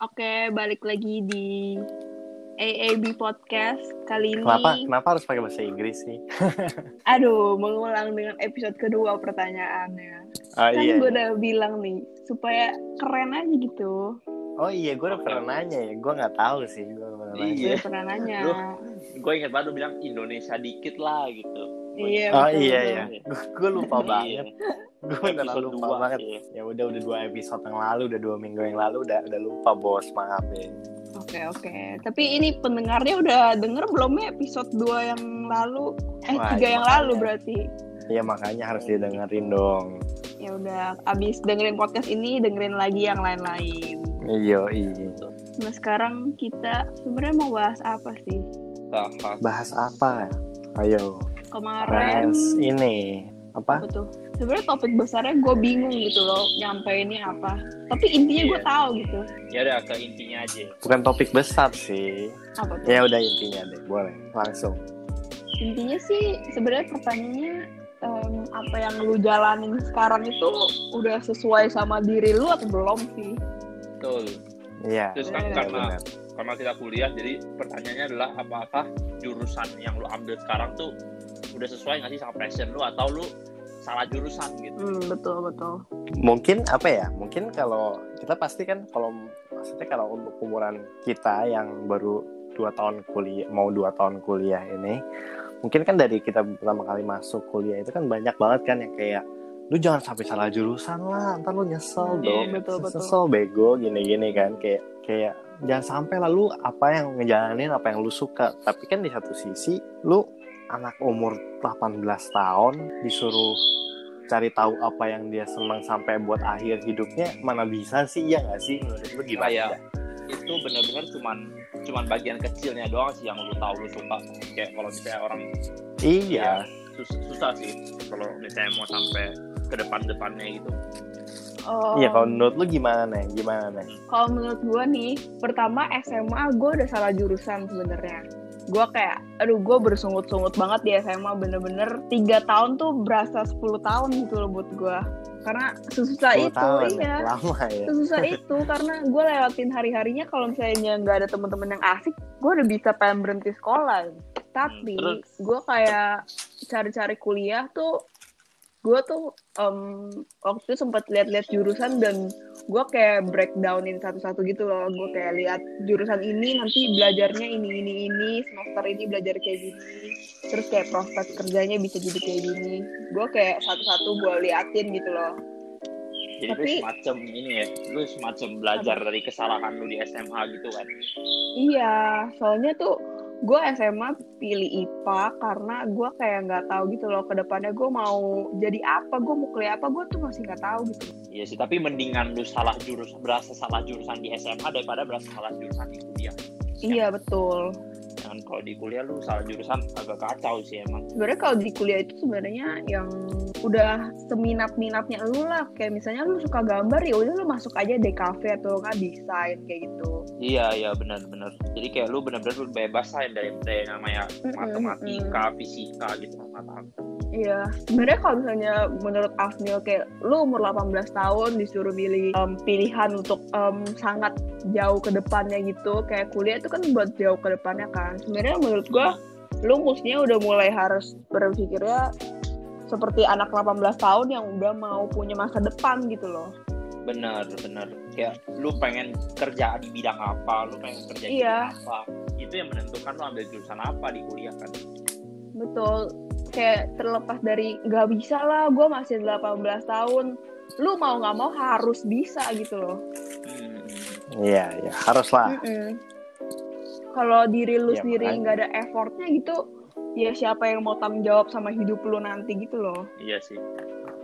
Oke, balik lagi di AAB Podcast kali ini. Kenapa? Kenapa harus pakai bahasa Inggris sih? Aduh, mengulang dengan episode kedua pertanyaannya. Oh kan iya. gue iya. udah bilang nih, supaya keren aja gitu. Oh iya, gue udah pernah nanya ya. Gue nggak tahu sih. Gue pernah nanya. Iya. Gue pernah nanya. Gue inget banget lu bilang Indonesia dikit lah gitu. Iya. Oh betul, iya betul. iya. Gue lupa Iya. banget. Gue Episode lupa dua, banget. iya. Ya udah udah dua episode yang lalu, udah dua minggu yang lalu udah udah lupa bos. Maaf ya. Oke, oke. Tapi ini pendengarnya udah denger belum ya episode 2 yang lalu? Eh, Wah, tiga yang makanya. lalu berarti. Iya makanya harus didengerin dong. Ya udah, abis dengerin podcast ini, dengerin lagi yang lain-lain. Iya iya. Nah, sekarang kita sebenarnya mau bahas apa sih? Bahas. Bahas apa? Ayo. Kemarin Bahas ini apa? tuh? Sebenarnya topik besarnya gue bingung gitu loh, nyampeinnya apa. Tapi intinya gue Iya. tahu gitu. Ya udah ke intinya aja. Bukan topik besar sih. Apa tuh? Ya udah intinya deh, boleh langsung. Intinya sih sebenarnya pertanyaannya em, apa yang lu jalanin sekarang itu udah sesuai sama diri lu atau belum sih? Betul. Iya. Terus kan Iya, karena benar. karena kita kuliah, jadi pertanyaannya adalah apakah jurusan yang lu ambil sekarang tuh udah sesuai nggak sih sama passion lu atau lu salah jurusan gitu? Hmm, betul betul. mungkin apa ya mungkin kalau kita pasti kan kalau maksudnya kalau untuk umuran kita yang baru dua tahun kuliah mau dua tahun kuliah ini mungkin kan dari kita pertama kali masuk kuliah itu kan banyak banget kan yang kayak lu jangan sampai salah jurusan lah ntar lu nyesel Iya, dong betul, betul. nyesel bego gini-gini kan kayak kayak jangan sampai lalu apa yang ngejalanin apa yang lu suka tapi kan di satu sisi lu anak umur 18 tahun disuruh cari tahu apa yang dia senang sampai buat akhir hidupnya mana bisa sih? Ya nggak sih? Menurut lu gimana? Kayak itu benar-benar cuman cuman bagian kecilnya doang sih yang lu tahu lu suka. Kayak kalau misalnya orang iya. sus- susah sih kalau misalnya mau sampai ke depan-depannya gitu. Oh, iya kalau menurut lu gimana nih gimana nih kalau menurut gue nih, pertama SMA gue udah salah jurusan sebenarnya. Gue kayak, aduh gue bersungut-sungut banget di SMA bener-bener tiga tahun tuh berasa 10 tahun gitu loh buat gue. Karena sesusah 10 itu, tahun ya, iya. lama ya Sesusah itu karena gue lewatin hari-harinya kalau misalnya nggak ada teman-teman yang asik, gue udah bisa pengen berhenti sekolah. Tapi Hmm, terus? gue kayak cari-cari kuliah tuh, gue tuh em, waktu itu sempat lihat-lihat jurusan dan gue kayak breakdownin satu-satu gitu loh. Gue kayak lihat jurusan ini nanti belajarnya ini ini ini, semester ini belajar kayak gini, terus kayak prospek kerjanya bisa jadi kayak gini. Gue kayak satu-satu gue liatin gitu loh. Jadi Tapi- lu semacam ini ya, lu semacam belajar dari kesalahan lu di SMA gitu kan. Iya, soalnya tuh gue SMA pilih IPA karena gue kayak nggak tahu gitu loh ke depannya gue mau jadi apa, gue mau kuliah apa, gue tuh masih nggak tahu gitu. Iya sih, tapi mendingan lu salah jurusan, berasa salah jurusan di SMA daripada berasa salah jurusan di kuliah. Iya betul. Dan kalau di kuliah lu salah jurusan agak kacau sih emang. Sebenarnya kalau di kuliah itu sebenarnya yang udah seminat-minatnya lu lah, kayak misalnya lu suka gambar ya udah lu masuk aja DKV atau nggak desain kayak gitu. Iya iya benar-benar. Jadi kayak lu benar-benar lu bebas lah dari, dari namanya Mm-mm, matematika, fisika gitu tahu. Iya, sebenarnya kalau misalnya menurut Afnil kayak lu umur 18 tahun disuruh pilih em, pilihan untuk em, sangat jauh ke depannya gitu, kayak kuliah itu kan buat jauh ke depannya kan. Sebenarnya menurut gua lu mestinya udah mulai harus berpikirnya seperti anak 18 tahun yang udah mau punya masa depan gitu loh. Bener bener. Kayak lu pengen kerja di bidang apa, lu pengen kerja di Iya. bidang apa. Itu yang menentukan lu ambil jurusan apa di kuliah kan. Betul. Kayak terlepas dari nggak bisa lah, gua masih 18 tahun. Lu mau nggak mau harus bisa gitu loh. Hmm. iya iya harus lah Mm-mm. Kalau diri lu Ya, sendiri makanya. nggak ada effortnya gitu, ya siapa yang mau tanggung jawab sama hidup lu nanti gitu loh. Iya sih.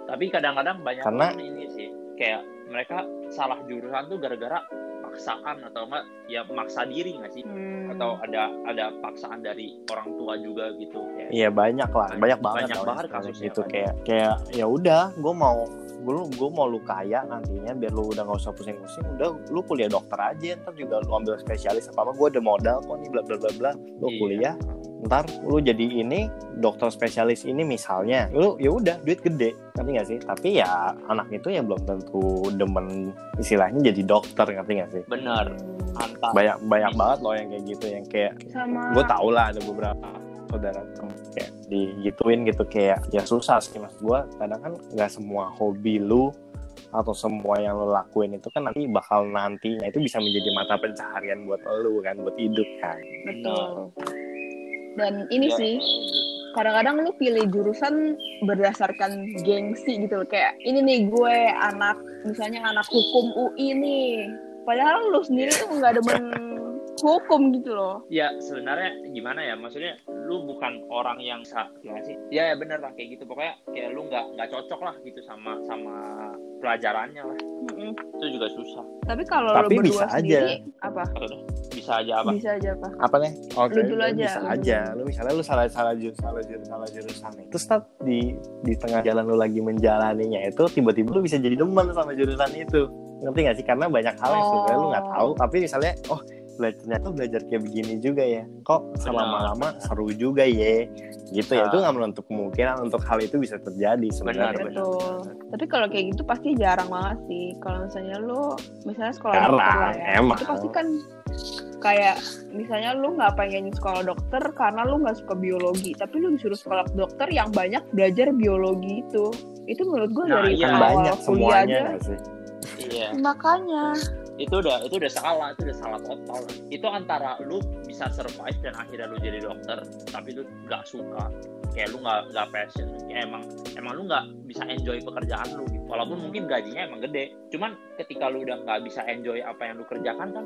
Tapi kadang-kadang banyak Karena- orang ini sih kayak mereka salah jurusan tuh gara-gara paksaan atau enggak ya maksa diri nggak sih? Hmm. Atau ada ada paksaan dari orang tua juga gitu. Kayak, Iya banyak lah, Banyak- banyak banget banyak banget gitu kan. kayak kayak ya udah, gue mau gue gue mau lu kaya nantinya biar lu udah nggak usah pusing-pusing, udah lu kuliah dokter aja ntar juga lu ambil spesialis apa apa gue ada modal kok nih bla bla bla bla lu Iya. kuliah ntar lu jadi ini dokter spesialis ini misalnya lu ya udah duit gede ngerti gak sih? Tapi ya anak itu ya belum tentu demen istilahnya jadi dokter ngerti gak sih? Bener mantap. Banyak banyak banget loh yang kayak gitu yang kayak sama gue tau lah ada beberapa saudara kayak digituin gitu kayak ya susah sih mas gue kadang kan nggak semua hobi lu atau semua yang lo lakuin itu kan nanti bakal nantinya itu bisa menjadi mata pencaharian buat lu kan buat hidup kan. Betul dan ini Ya. sih kadang-kadang lu pilih jurusan berdasarkan gengsi gitu. Loh kayak ini nih gue anak misalnya anak hukum UI nih. Padahal lu sendiri tuh nggak demen hukum gitu loh. Ya sebenarnya gimana ya? Maksudnya lu bukan orang yang sa gimana sih? Ya, ya bener lah kayak gitu. Pokoknya kayak lu nggak nggak cocok lah gitu sama sama pelajarannya lah. Mm-mm. itu juga susah. Tapi kalau Tapi lu berdua bisa sendiri apa? Atau dah, bisa aja apa bisa aja apa apa nih? Oke Lu dulu aja, bisa lu aja. dulu. lu misalnya lu salah salah jurusan salah jurusan salah jurusan nih. Terus tat di di tengah jalan lu lagi menjalaninya itu tiba-tiba lu bisa jadi demen sama jurusan itu. Ngerti gak sih? Karena banyak hal yang Oh. sebenarnya lu nggak tahu tapi misalnya oh belajar ternyata belajar kayak begini juga ya. Kok selama-lama seru juga ya. Gitu ya itu nggak menutup kemungkinan untuk hal itu bisa terjadi sebenarnya. Benar, betul. tapi kalau kayak gitu pasti jarang banget sih. Kalau misalnya lu misalnya sekolah Jarang, dokter lah ya emang. itu pasti kan kayak misalnya lu nggak pengen sekolah dokter karena lu nggak suka biologi tapi lu disuruh sekolah dokter yang banyak belajar biologi itu. Itu menurut gue Nah, dari iya. kan awal banyak kuliah semuanya aja. sih? Iya. Makanya itu udah itu udah salah itu udah salah total. Itu antara lu bisa survive dan akhirnya lu jadi dokter tapi lu nggak suka. Kayak lu nggak nggak passion. Kayak emang emang lu nggak bisa enjoy pekerjaan lu gitu. Walaupun mungkin gajinya emang gede. Cuman ketika lu udah nggak bisa enjoy apa yang lu kerjakan kan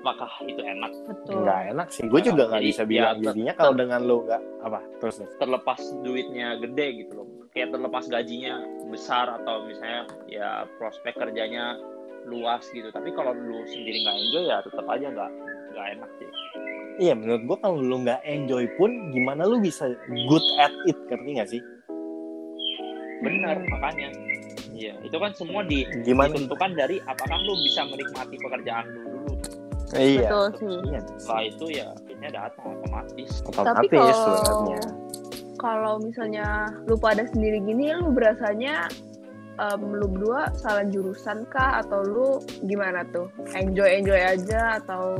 apakah itu enak? Betul. Nggak enak sih. Gue juga nggak bisa ya, bilang ter- jadinya kalau dengan lu nggak apa terus nih terlepas duitnya gede gitu loh. Kayak terlepas gajinya besar atau misalnya ya prospek kerjanya luas gitu tapi kalau lu sendiri nggak enjoy ya tetap aja nggak nggak enak sih Iya menurut gua kalau lu nggak enjoy pun gimana lu bisa good at it ngerti nggak sih? benar makanya iya itu kan semua di Gimana? ditentukan dari apakah lu bisa menikmati pekerjaan lu dulu Iya. betul sih Iya. setelah itu ya akhirnya datang otomatis Otomatis kalau- sebenarnya. kalau misalnya lu pada sendiri gini lu berasanya em, lu berdua salah jurusan kah? Atau lu gimana tuh? Enjoy enjoy aja atau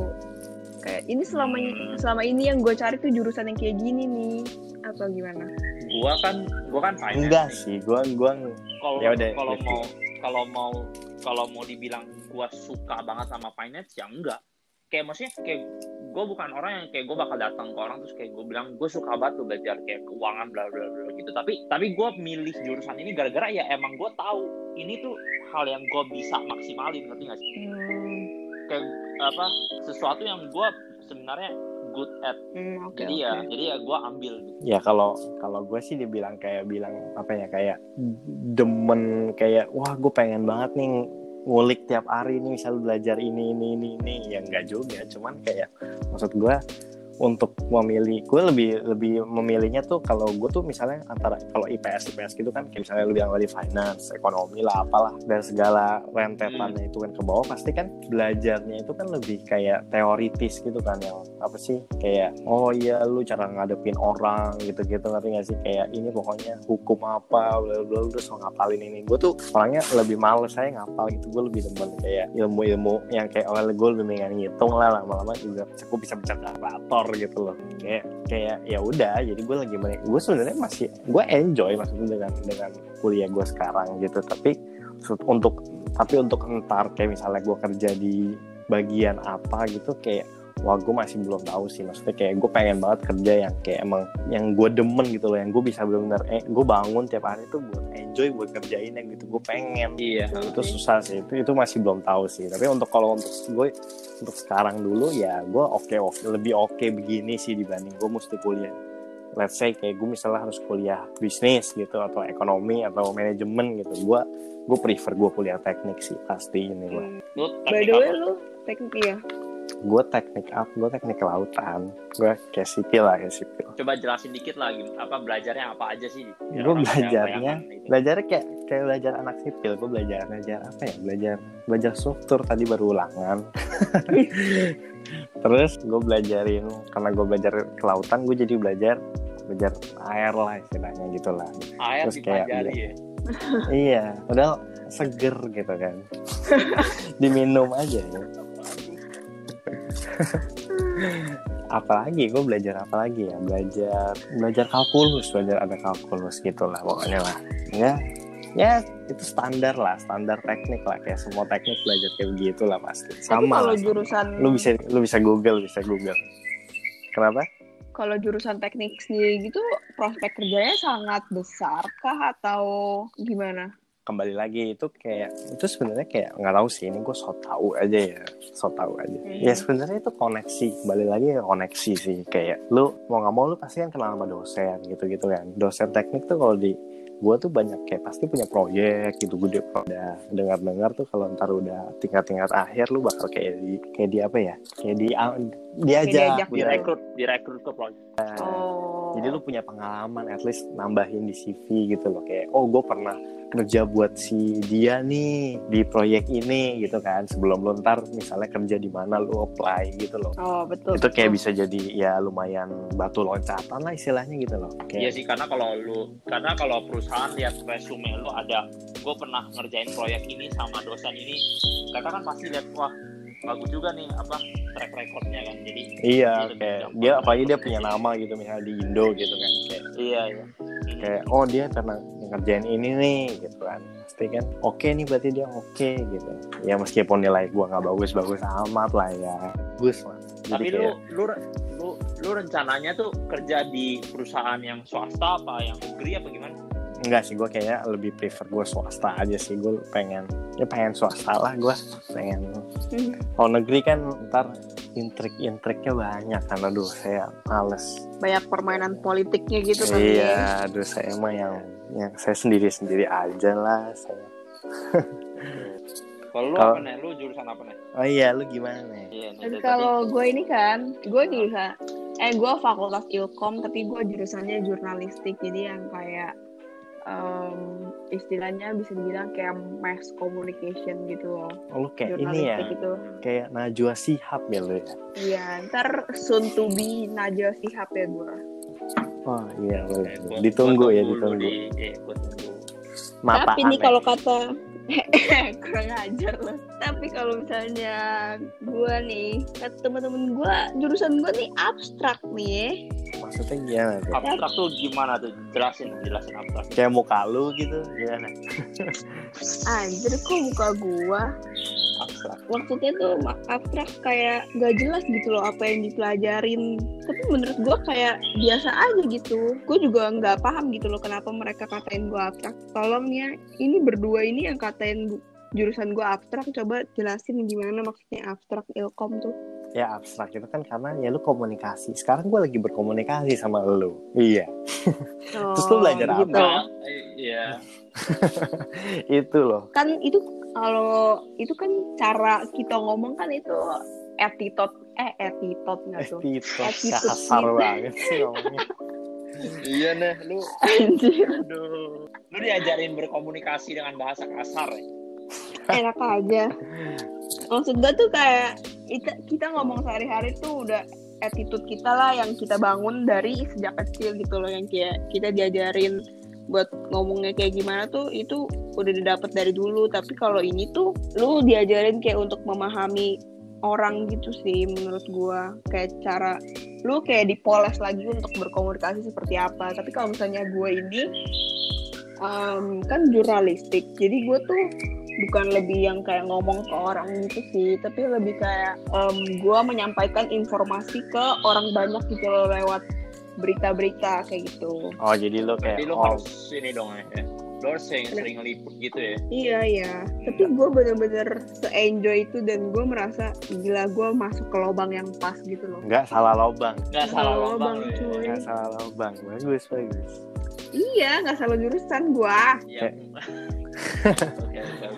kayak ini selama Hmm. selama ini yang gue cari tuh jurusan yang kayak gini nih. Atau gimana? Gua kan gua kan finance Enggak sih, gua gua kalau Ya kalau mau kalau mau kalau mau dibilang gua suka banget sama finance ya enggak. Kayak maksudnya kayak gue bukan orang yang kayak gue bakal datang ke orang terus kayak gue bilang gue suka banget tuh belajar kayak keuangan bla bla bla gitu. Tapi tapi gue milih jurusan ini gara-gara ya emang gue tahu ini tuh hal yang gue bisa maksimalin ngerti gak sih? Hmm, kayak apa sesuatu yang gue sebenarnya good at. Hmm, oke jadi oke. ya jadi ya gue ambil gitu. Ya kalau kalau gue sih dibilang kayak bilang apa ya kayak demen kayak wah gue pengen banget nih ngulik tiap hari nih misal belajar ini ini ini ini. Ya enggak juga. Cuman kayak maksud gue untuk memilih gue lebih lebih memilihnya tuh kalau gue tuh misalnya antara kalau IPS IPS gitu kan kayak misalnya lu bilang tadi finance ekonomi lah apalah dan segala rentetannya itu kan ke bawah pasti kan belajarnya itu kan lebih kayak teoritis gitu kan yang apa sih kayak oh iya lu cara ngadepin orang gitu-gitu ngerti gak sih? Kayak ini pokoknya hukum apa bla bla bla terus mau ngapalin ini. Gue tuh orangnya lebih males saya ngapal gitu gue lebih demen kayak ilmu-ilmu yang kayak awal gue lebih pengen ngitung lah lama-lama juga gue bisa baca kalkulator gitu loh. Kayak kayak ya udah jadi gue lagi banyak gue sebenarnya masih gue enjoy maksudnya dengan dengan kuliah gue sekarang gitu. Tapi untuk tapi untuk entar kayak misalnya gue kerja di bagian apa gitu kayak wah gue masih belum tahu sih. Maksudnya kayak gue pengen banget kerja yang kayak emang yang gue demen gitu loh yang gue bisa benar-benar eh gue bangun tiap hari tuh buat enjoy buat kerjain yang gitu. Gue pengen. Iya itu susah sih. Itu itu masih belum tahu sih. Tapi untuk kalau untuk gue untuk sekarang dulu ya gue oke oke lebih oke begini sih dibanding gue mesti kuliah. Let's say kayak gue misalnya harus kuliah bisnis gitu atau ekonomi atau manajemen gitu. Gue gue prefer gue kuliah teknik sih pasti ini gue Hmm. by the way lu teknik ya gue teknik up gue teknik kelautan. Gue kayak sipil lah kayak sipil. Coba jelasin dikit lagi apa belajarnya apa aja sih? Ada belajarnya belajar kayak kayak belajar anak sipil. Gue belajar belajar apa ya? Belajar belajar struktur tadi baru ulangan. Terus gue belajarin karena gue belajar kelautan gue jadi belajar belajar air lah istilahnya gitu lah Air Terus kayak dipelajari ya. iya udah seger gitu kan. Diminum aja ya apalagi gue belajar apa lagi ya? Belajar belajar kalkulus belajar ada kalkulus gitulah pokoknya lah. Ya ya itu standar lah standar teknik lah. Kayak semua teknik belajar kayak begitu lah pasti. Sama kalau jurusan lu bisa lu bisa google bisa google. Kenapa? Kalau jurusan teknik sendiri gitu prospek kerjanya sangat besar kah? Atau gimana? Kembali lagi. Itu kayak itu sebenarnya kayak nggak tahu sih ini gue so tau aja ya. So tau aja. Hmm. ya sebenarnya itu koneksi. Kembali lagi ya koneksi sih. Kayak lu mau nggak mau lu pasti kan kenal sama dosen gitu gitu kan. Dosen teknik tuh kalau di gue tuh banyak kayak pasti punya proyek gitu gue udah dengar dengar tuh kalau ntar udah tingkat tingkat akhir lu bakal kayak di kayak di apa ya? Kayak di diajak diajak. Direkrut, direkrut ke proyek. Oh. Jadi lu punya pengalaman, at least nambahin di CV gitu loh. Kayak, oh gue pernah kerja buat si dia nih di proyek ini gitu kan. Sebelum lu ntar misalnya kerja di mana lu apply gitu loh. Oh betul. Itu kayak bisa jadi ya lumayan batu loncatan lah istilahnya gitu loh. Iya Kayak, sih karena kalau lu karena kalau perusahaan lihat resume lu ada gue pernah ngerjain proyek ini sama dosen ini mereka kan pasti lihat wah bagus juga nih apa track recordnya kan jadi iya kayak dia apalagi dia untuk punya nama gitu misalnya di Indo gitu kan. Kayak, iya iya kayak oh dia pernah ngerjain ini nih gitu kan. Pasti kan oke nih berarti dia oke gitu. Ya meskipun nilai gua nggak bagus-bagus amat lah ya. Bagus lah. Jadi tapi kayak- lu lu lu lu rencananya tuh kerja di perusahaan yang swasta apa yang negeri apa gimana Enggak sih, gue kayaknya lebih prefer gue swasta aja sih. Gue pengen, ya pengen swasta lah gue. Pengen. Hmm. Kalau negeri kan ntar intrik-intriknya banyak kan. Aduh, saya males. Banyak permainan politiknya gitu kan. ya. iya, aduh saya mah yang, yang saya sendiri-sendiri aja lah. Saya. kalau lu apa nih lu jurusan apa nih Oh iya, lu gimana nih? iya kalau gue ini kan, gue jurusan, eh gue fakultas ilkom, tapi gue jurusannya jurnalistik, jadi yang kayak em, istilahnya bisa dibilang kayak mass communication gitu loh, Oh, kayak ini ya, jurnalistik gitu. kayak Najwa Sihab ya lu ya? Iya, ntar soon to be Najwa Shihab ya gue. Oh iya, boleh. Eh, ditunggu ya, ditunggu. di- iya, Tapi nih kalau kata kurang ajar loh. Tapi kalau misalnya gue nih, kata teman-teman gue, jurusan gue nih abstrak nih ya. Maksudnya gimana tuh? abstrak tuh gimana tuh? Jelasin jelasin abstrak. Kayak muka lu gitu, gimana? Anjir kok muka gue. abstrak. Maksudnya tuh abstrak kayak gak jelas gitu loh apa yang dipelajarin. Tapi menurut gue kayak biasa aja gitu. Gue juga nggak paham gitu loh kenapa mereka katain gue abstrak. Tolong ya ini berdua ini yang katain gu- jurusan gue abstrak. Coba jelasin gimana maksudnya abstrak ilkom tuh ya abstrak itu kan karena ya lu komunikasi. Sekarang gue lagi berkomunikasi sama lu. Iya. Terus lu belajar apa? gitu. Nah, iya. Itu loh. Kan itu kalau itu kan cara kita ngomong kan itu attitude eh attitude nggak tuh. Attitude kasar banget sih ngomongnya. Iya nih lu Anjir, aduh. Lu diajarin berkomunikasi dengan bahasa kasar ya enak aja. Maksud gue tuh kayak kita, kita ngomong sehari-hari tuh udah attitude kita lah yang kita bangun dari sejak kecil gitu loh. Yang kayak kita diajarin buat ngomongnya kayak gimana tuh itu udah didapat dari dulu. Tapi kalau ini tuh lu diajarin kayak untuk memahami orang gitu sih menurut gua. Kayak cara lu kayak dipoles lagi untuk berkomunikasi seperti apa. Tapi kalau misalnya gue ini em, kan jurnalistik. Jadi gue tuh bukan lebih yang kayak ngomong ke orang gitu sih tapi lebih kayak gue menyampaikan informasi ke orang banyak gitu loh lewat berita-berita kayak gitu. Oh jadi lu kayak jadi lu oh, harus ini dong ya lu harus sering sering ngeliput gitu ya? Iya iya. Tapi gue bener-bener se-enjoy itu dan gue merasa gila gue masuk ke lubang yang pas gitu loh. Nggak salah lobang. Nggak salah Salah lubang lubang, lu ya. cuy. nggak salah lobang. Bagus bagus. Iya nggak salah jurusan gue Iya.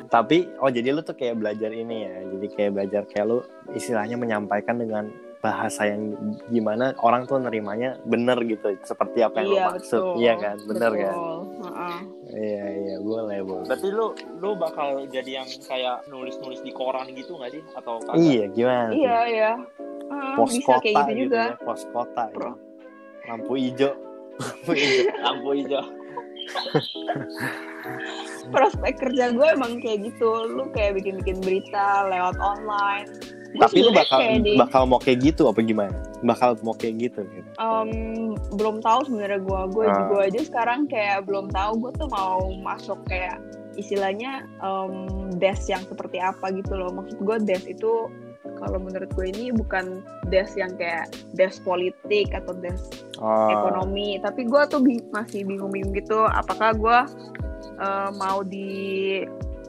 Tapi oh jadi lu tuh kayak belajar ini ya jadi kayak belajar kayak lu istilahnya menyampaikan dengan bahasa yang gimana orang tuh nerimanya bener gitu seperti apa yang iya lu maksud betul iya kan bener betul. kan Heeh. iya iya boleh boleh Berarti lu lu bakal jadi yang kayak nulis-nulis di koran gitu nggak sih atau kagak? iya gimana tuh? iya iya Ah, pos bisa kota kayak gitu, gitu juga. ya pos kota ya. Lampu hijau lampu hijau lampu hijau prospek kerja gue emang kayak gitu. Lu kayak bikin-bikin berita lewat online. Gue tapi lu bakal kayak di- bakal mau kayak gitu apa gimana? Bakal mau kayak gitu gitu? Em, belum tahu sebenarnya gue gue Ah. gue aja sekarang kayak belum tahu gue tuh mau masuk kayak istilahnya em, desk yang seperti apa gitu loh. Maksud gue desk itu kalau menurut gue ini bukan desk yang kayak desk politik atau desk oh, ekonomi. Tapi gue tuh bi- masih bingung-bingung gitu apakah gue eh, mau di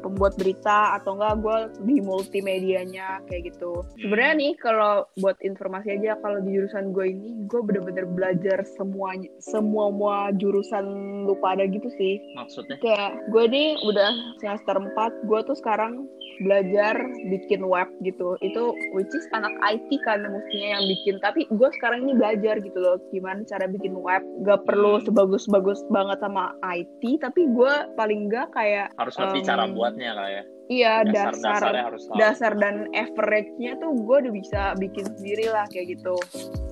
pembuat berita atau enggak gue di multimedianya kayak gitu. Sebenarnya nih kalau buat informasi aja kalau di jurusan gue ini gue bener-bener belajar semuanya semua semua jurusan lu pada gitu sih. Maksudnya? Kayak gue nih udah semester 4 gue tuh sekarang belajar bikin web gitu. Itu which is anak IT kan mestinya yang bikin. Tapi gue sekarang ini belajar gitu loh gimana cara bikin web. Gak perlu sebagus-bagus banget sama IT tapi gue paling gak kayak harus ngerti em, cara buatnya lah ya iya dasar dasar harus tahu dasar dan average-nya tuh gue udah bisa bikin sendiri lah kayak gitu.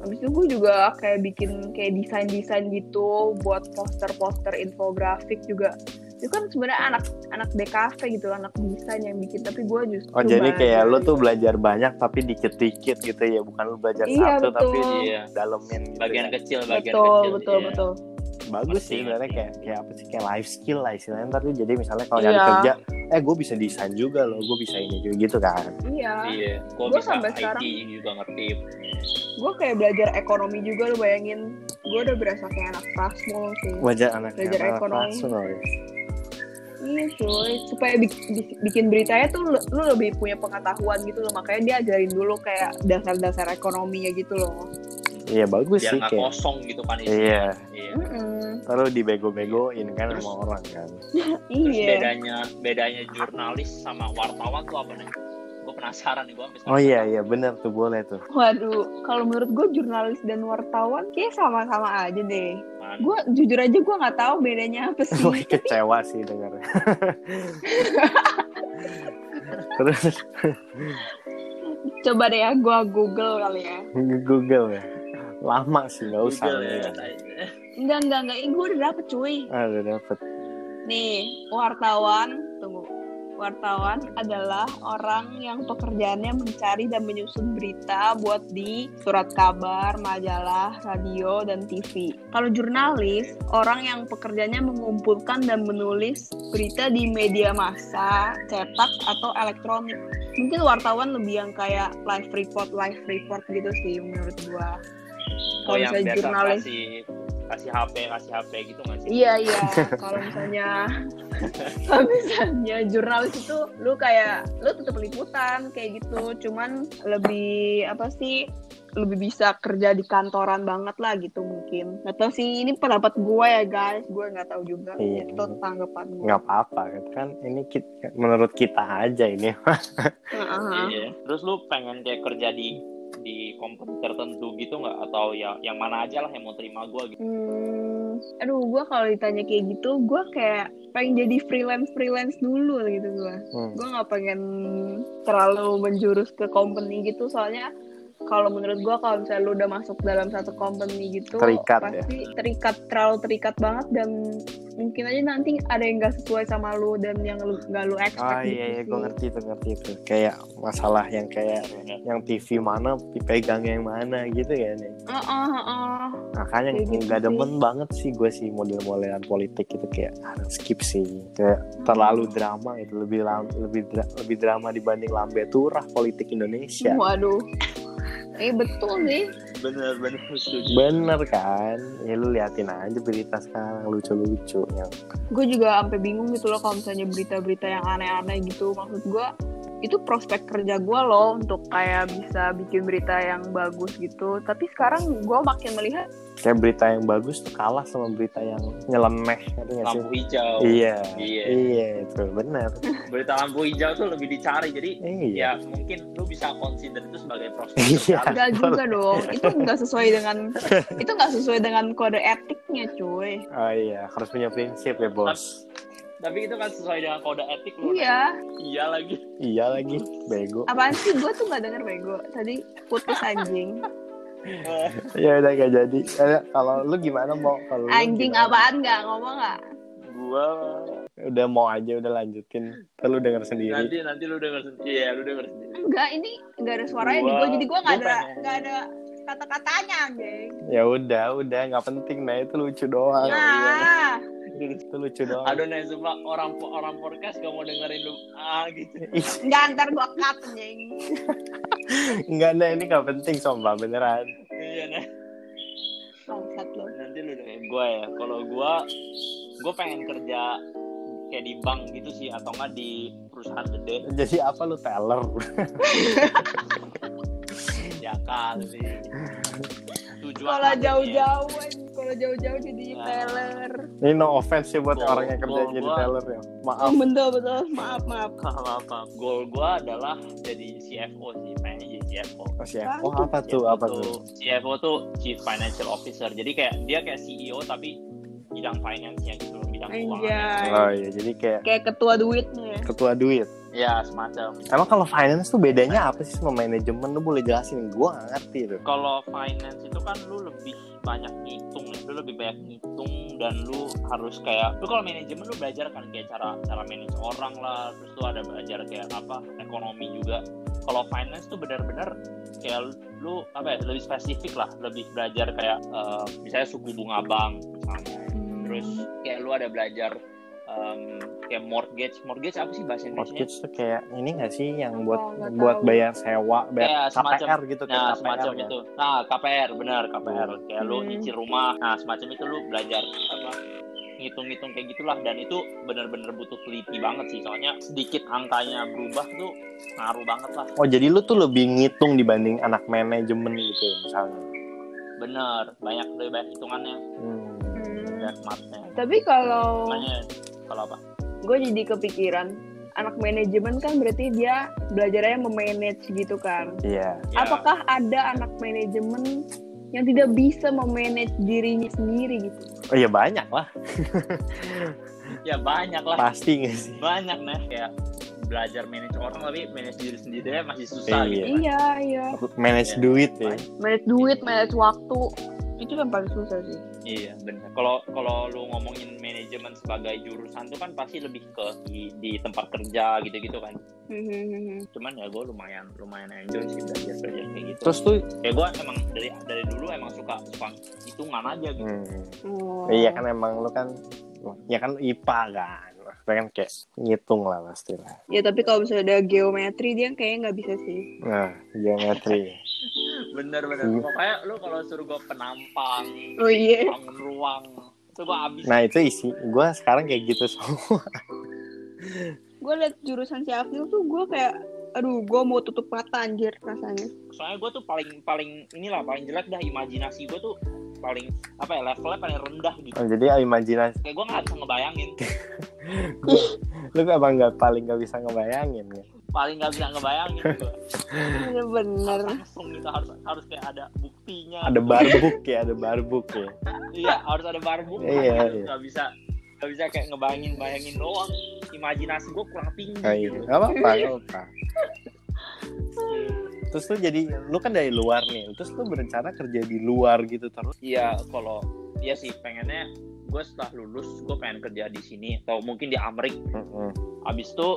Habis itu gue juga kayak bikin kayak desain-desain gitu buat poster-poster infografik juga. Itu kan sebenarnya anak anak DKV gitu, anak desain yang bikin. Tapi gue justru oh jadi kayak lu tuh belajar banyak tapi dikit-dikit gitu ya bukan lu belajar Iya, satu tapi betul. Iya. dalemin gitu bagian ya. kecil bagian betul kecil betul iya. betul. bagus Ngerti, sih sebenarnya kayak kayak apa sih kayak life skill lah istilahnya ntar tuh jadi misalnya kalau Iya. nyari kerja eh gue bisa desain juga loh gue bisa ini juga gitu kan Iya. iya bisa sampai IT sekarang- juga ngerti Gue kayak belajar ekonomi juga lu bayangin. Gue udah berasa kayak anak prasmul sih. wajah anak Belajar anak ekonomi. ya. Iya cuy, supaya bik- bi- bikin beritanya tuh lu, lu lebih punya pengetahuan gitu loh, makanya dia ajarin dulu kayak dasar-dasar ekonominya gitu loh. Iya bagus biar sih nggak kayak kosong gitu kan Iya. isinya iya Mm-mm. Lalu dibego-begoin kan Terus- sama orang kan. Terus Iya. bedanya bedanya jurnalis sama wartawan tuh apa nih? Gue penasaran nih gue Oh iya iya bener tuh boleh tuh. Waduh, kalau menurut gue jurnalis dan wartawan kayak sama-sama aja deh. Gue jujur aja gue nggak tahu bedanya apa sih. Wah kecewa sih dengarnya. Terus Coba deh ya, gue Google kali ya. Google ya. Lama sih nggak usah. Google ya. Enggak, enggak, enggak. Ini gue udah dapet cuy. Ah, udah dapet. Nih, wartawan, tunggu. Wartawan adalah orang yang pekerjaannya mencari dan menyusun berita buat di surat kabar, majalah, radio, dan TV. Kalau jurnalis, orang yang pekerjaannya mengumpulkan dan menulis berita di media massa, cetak, atau elektronik. Mungkin wartawan lebih yang kayak live report, live report gitu sih menurut gua. Oh Kalau yang misalnya biasa jurnalis kasih kasih HP kasih HP gitu nggak sih? Iya iya. Kalau misalnya kalau misalnya jurnalis itu lu kayak lu tetap liputan kayak gitu, cuman lebih apa sih lebih bisa kerja di kantoran banget lah gitu mungkin. Gak tau sih ini pendapat gue ya guys, gue nggak tahu juga. Iya. Itu tanggapan gue. Nggak apa-apa kan ini kita, menurut kita aja ini. Heeh. Iya. Terus lu pengen kayak kerja di di company tertentu gitu nggak atau ya yang mana aja lah yang mau terima gue gitu? Hmm, aduh gue kalau ditanya kayak gitu, gue kayak pengen jadi freelance freelance dulu gitu gue. Hmm. gue nggak pengen terlalu menjurus ke company gitu soalnya kalau menurut gue kalau misalnya lu udah masuk dalam satu company gitu Terikat ya? pasti terikat terlalu terikat banget dan mungkin aja nanti ada yang gak sesuai sama lu dan yang lu gak lu expect Oh iya iya gue sih. ngerti tuh ngerti tuh. Kayak masalah yang kayak yang TV mana dipegang yang mana gitu ya nih. Heeh, heeh. Makanya Kayak gitu sih. demen banget sih gue sih model-modelan politik itu kayak harus skip sih. Kayak terlalu drama itu lebih lebih dra- lebih drama dibanding lambe turah politik Indonesia. waduh eh betul sih Bener bener setuju. Bener kan? Ya lu liatin aja berita sekarang lucu-lucu yang gue juga sampai bingung gitu loh kalau misalnya berita-berita yang aneh-aneh gitu maksud gue itu prospek kerja gue loh untuk kayak bisa bikin berita yang bagus gitu tapi sekarang gue makin melihat kayak berita yang bagus tuh kalah sama berita yang nyeleneh ngerti nggak sih? Lampu hijau. Iya, Iya. iya itu bener. Berita lampu hijau tuh lebih dicari jadi Iya. ya mungkin lu bisa consider itu sebagai prospek Iya. kerja. enggak juga dong itu enggak sesuai dengan itu enggak sesuai dengan kode etiknya cuy Oh iya, harus punya prinsip ya bos. Tapi itu kan sesuai dengan kode etik lu. Iya. iya lagi iya lagi bego Apaan sih? Gue tuh gak denger bego. Tadi putus anjing. ya udah gak jadi Eh, kalau lu gimana mau kalau Anjing gimana? apaan gak? Ngomong gak? gua udah mau aja udah lanjutin Ntar lu denger sendiri nanti nanti lu denger sendiri iya lu denger sendiri Enggak, ini gak ada suaranya di Gua-. Jadi gue gak gua ada, pengen. gak ada kata-katanya, anjing. ya udah udah nggak penting nah itu lucu doang Nah, itu lucu doang aduh nih sumpah orang orang podcast gak mau dengerin lu ah gitu nggak ntar gue cut, anjing. Enggak, nah ini gak penting sumpah beneran. iya nih Bangsat lo. nanti lu denger gua ya kalau gua gua pengen kerja kayak di bank gitu sih atau enggak di perusahaan gede Jadi apa lu teller? ya kali tujuan Kalau jauh-jauh. Kalau jauh-jauh jadi Nah. teller. Ini no offense ya buat orang yang kerja jadi gua- teller ya. Maaf. Betul, betul. Maaf, maaf. apa apa goal gua adalah jadi CFO sih pengennya jadi CFO Oh, CFO apa tuh? CFO Apa tuh? CFO tuh Chief Financial Officer jadi kayak dia kayak CEO tapi bidang finance-nya gitu bidang keuangan. Oh iya, jadi kayak Kayak ketua duitnya. ketua duit. Ya semacam Emang kalau finance tuh bedanya apa sih sama manajemen? Lu boleh jelasin? Gua gak ngerti tuh. kalau finance itu kan lu lebih banyak ngitung lu lebih banyak ngitung dan lu harus kayak lu kalau manajemen lu belajar kan kayak cara cara manage orang lah terus lu ada belajar kayak apa ekonomi juga kalau finance tuh benar-benar kayak lu, apa ya lebih spesifik lah lebih belajar kayak eh, misalnya suku bunga bank misalnya terus kayak lu ada belajar em, kayak mortgage mortgage apa sih bahasa Indonesia Mortgage tuh kayak ini gak sih yang buat Oh, buat tahu. bayar sewa, bayar Kayak semacam- KPR gitu kayak Nah, KPR semacam ya. itu. Nah, KPR benar KPR. Kayak lu Hmm. nyicil rumah. Nah, semacam itu lu belajar apa ngitung-ngitung kayak gitulah dan itu benar-benar butuh teliti banget sih soalnya sedikit angkanya berubah tuh ngaruh banget lah Oh jadi lu tuh lebih ngitung dibanding anak manajemen gitu ya misalnya. bener banyak lebih banyak hitungannya Hmm. Hmm. dan matnya Tapi kalau makanya kalau apa gue jadi kepikiran, anak manajemen kan berarti dia belajarnya memanage gitu kan. Iya. Ya, Apakah ada anak manajemen yang tidak bisa memanage dirinya sendiri gitu? Oh iya banyak lah. ya banyak lah Pasti gak sih? banyak nih kayak belajar manage orang tapi manage diri sendiri masih susah Iya. gitu kan. Iya, iya. Manage Iya. duit ya. Manage duit, manage waktu. Itu yang paling susah sih. Iya benar. Kalau kalau lu ngomongin manajemen sebagai jurusan tuh kan pasti lebih ke di, di tempat kerja gitu-gitu kan. Hmm, Cuman ya gue lumayan lumayan enjoy sih belajar belajar kayak gitu. Terus tuh kayak gue emang dari dari dulu emang suka suka hitungan aja gitu. hmm, Oh. Iya kan emang lu kan ya kan IPA kan. Kan kayak ngitung lah pasti lah. Ya tapi kalau misalnya ada geometri dia kayaknya nggak bisa sih. Nah, geometri. Bener bener. Iya. Pokoknya lu kalau suruh gue penampang, Oh iya. bangun ruang, itu gue abis. Nah itu isi. Gue sekarang kayak gitu semua. Gue liat jurusan si Afnil tuh gue kayak, aduh gue mau tutup mata anjir rasanya. Soalnya gue tuh paling paling inilah paling jelek dah imajinasi gue tuh paling apa ya levelnya paling rendah gitu. Oh, jadi imajinasi Kayak gue nggak bisa ngebayangin. lu emang nggak paling nggak bisa ngebayangin ya. Paling nggak bisa ngebayangin gue. Iya bener. langsung gitu harus harus kayak ada buktinya Ada barbuk ya, ada barbuk ya. iya harus ada barbuk Iya, Harus iya. nggak bisa nggak bisa kayak ngebayangin bayangin doang imajinasi gue kurang tinggi Oh, iya. gitu Gak apa-apa, gak apa. Terus lu jadi, lu kan dari luar nih, terus lu berencana kerja di luar gitu terus? iya kalau iya sih pengennya gue setelah lulus gue pengen kerja di sini atau mungkin di Amerika Mm-mm. abis itu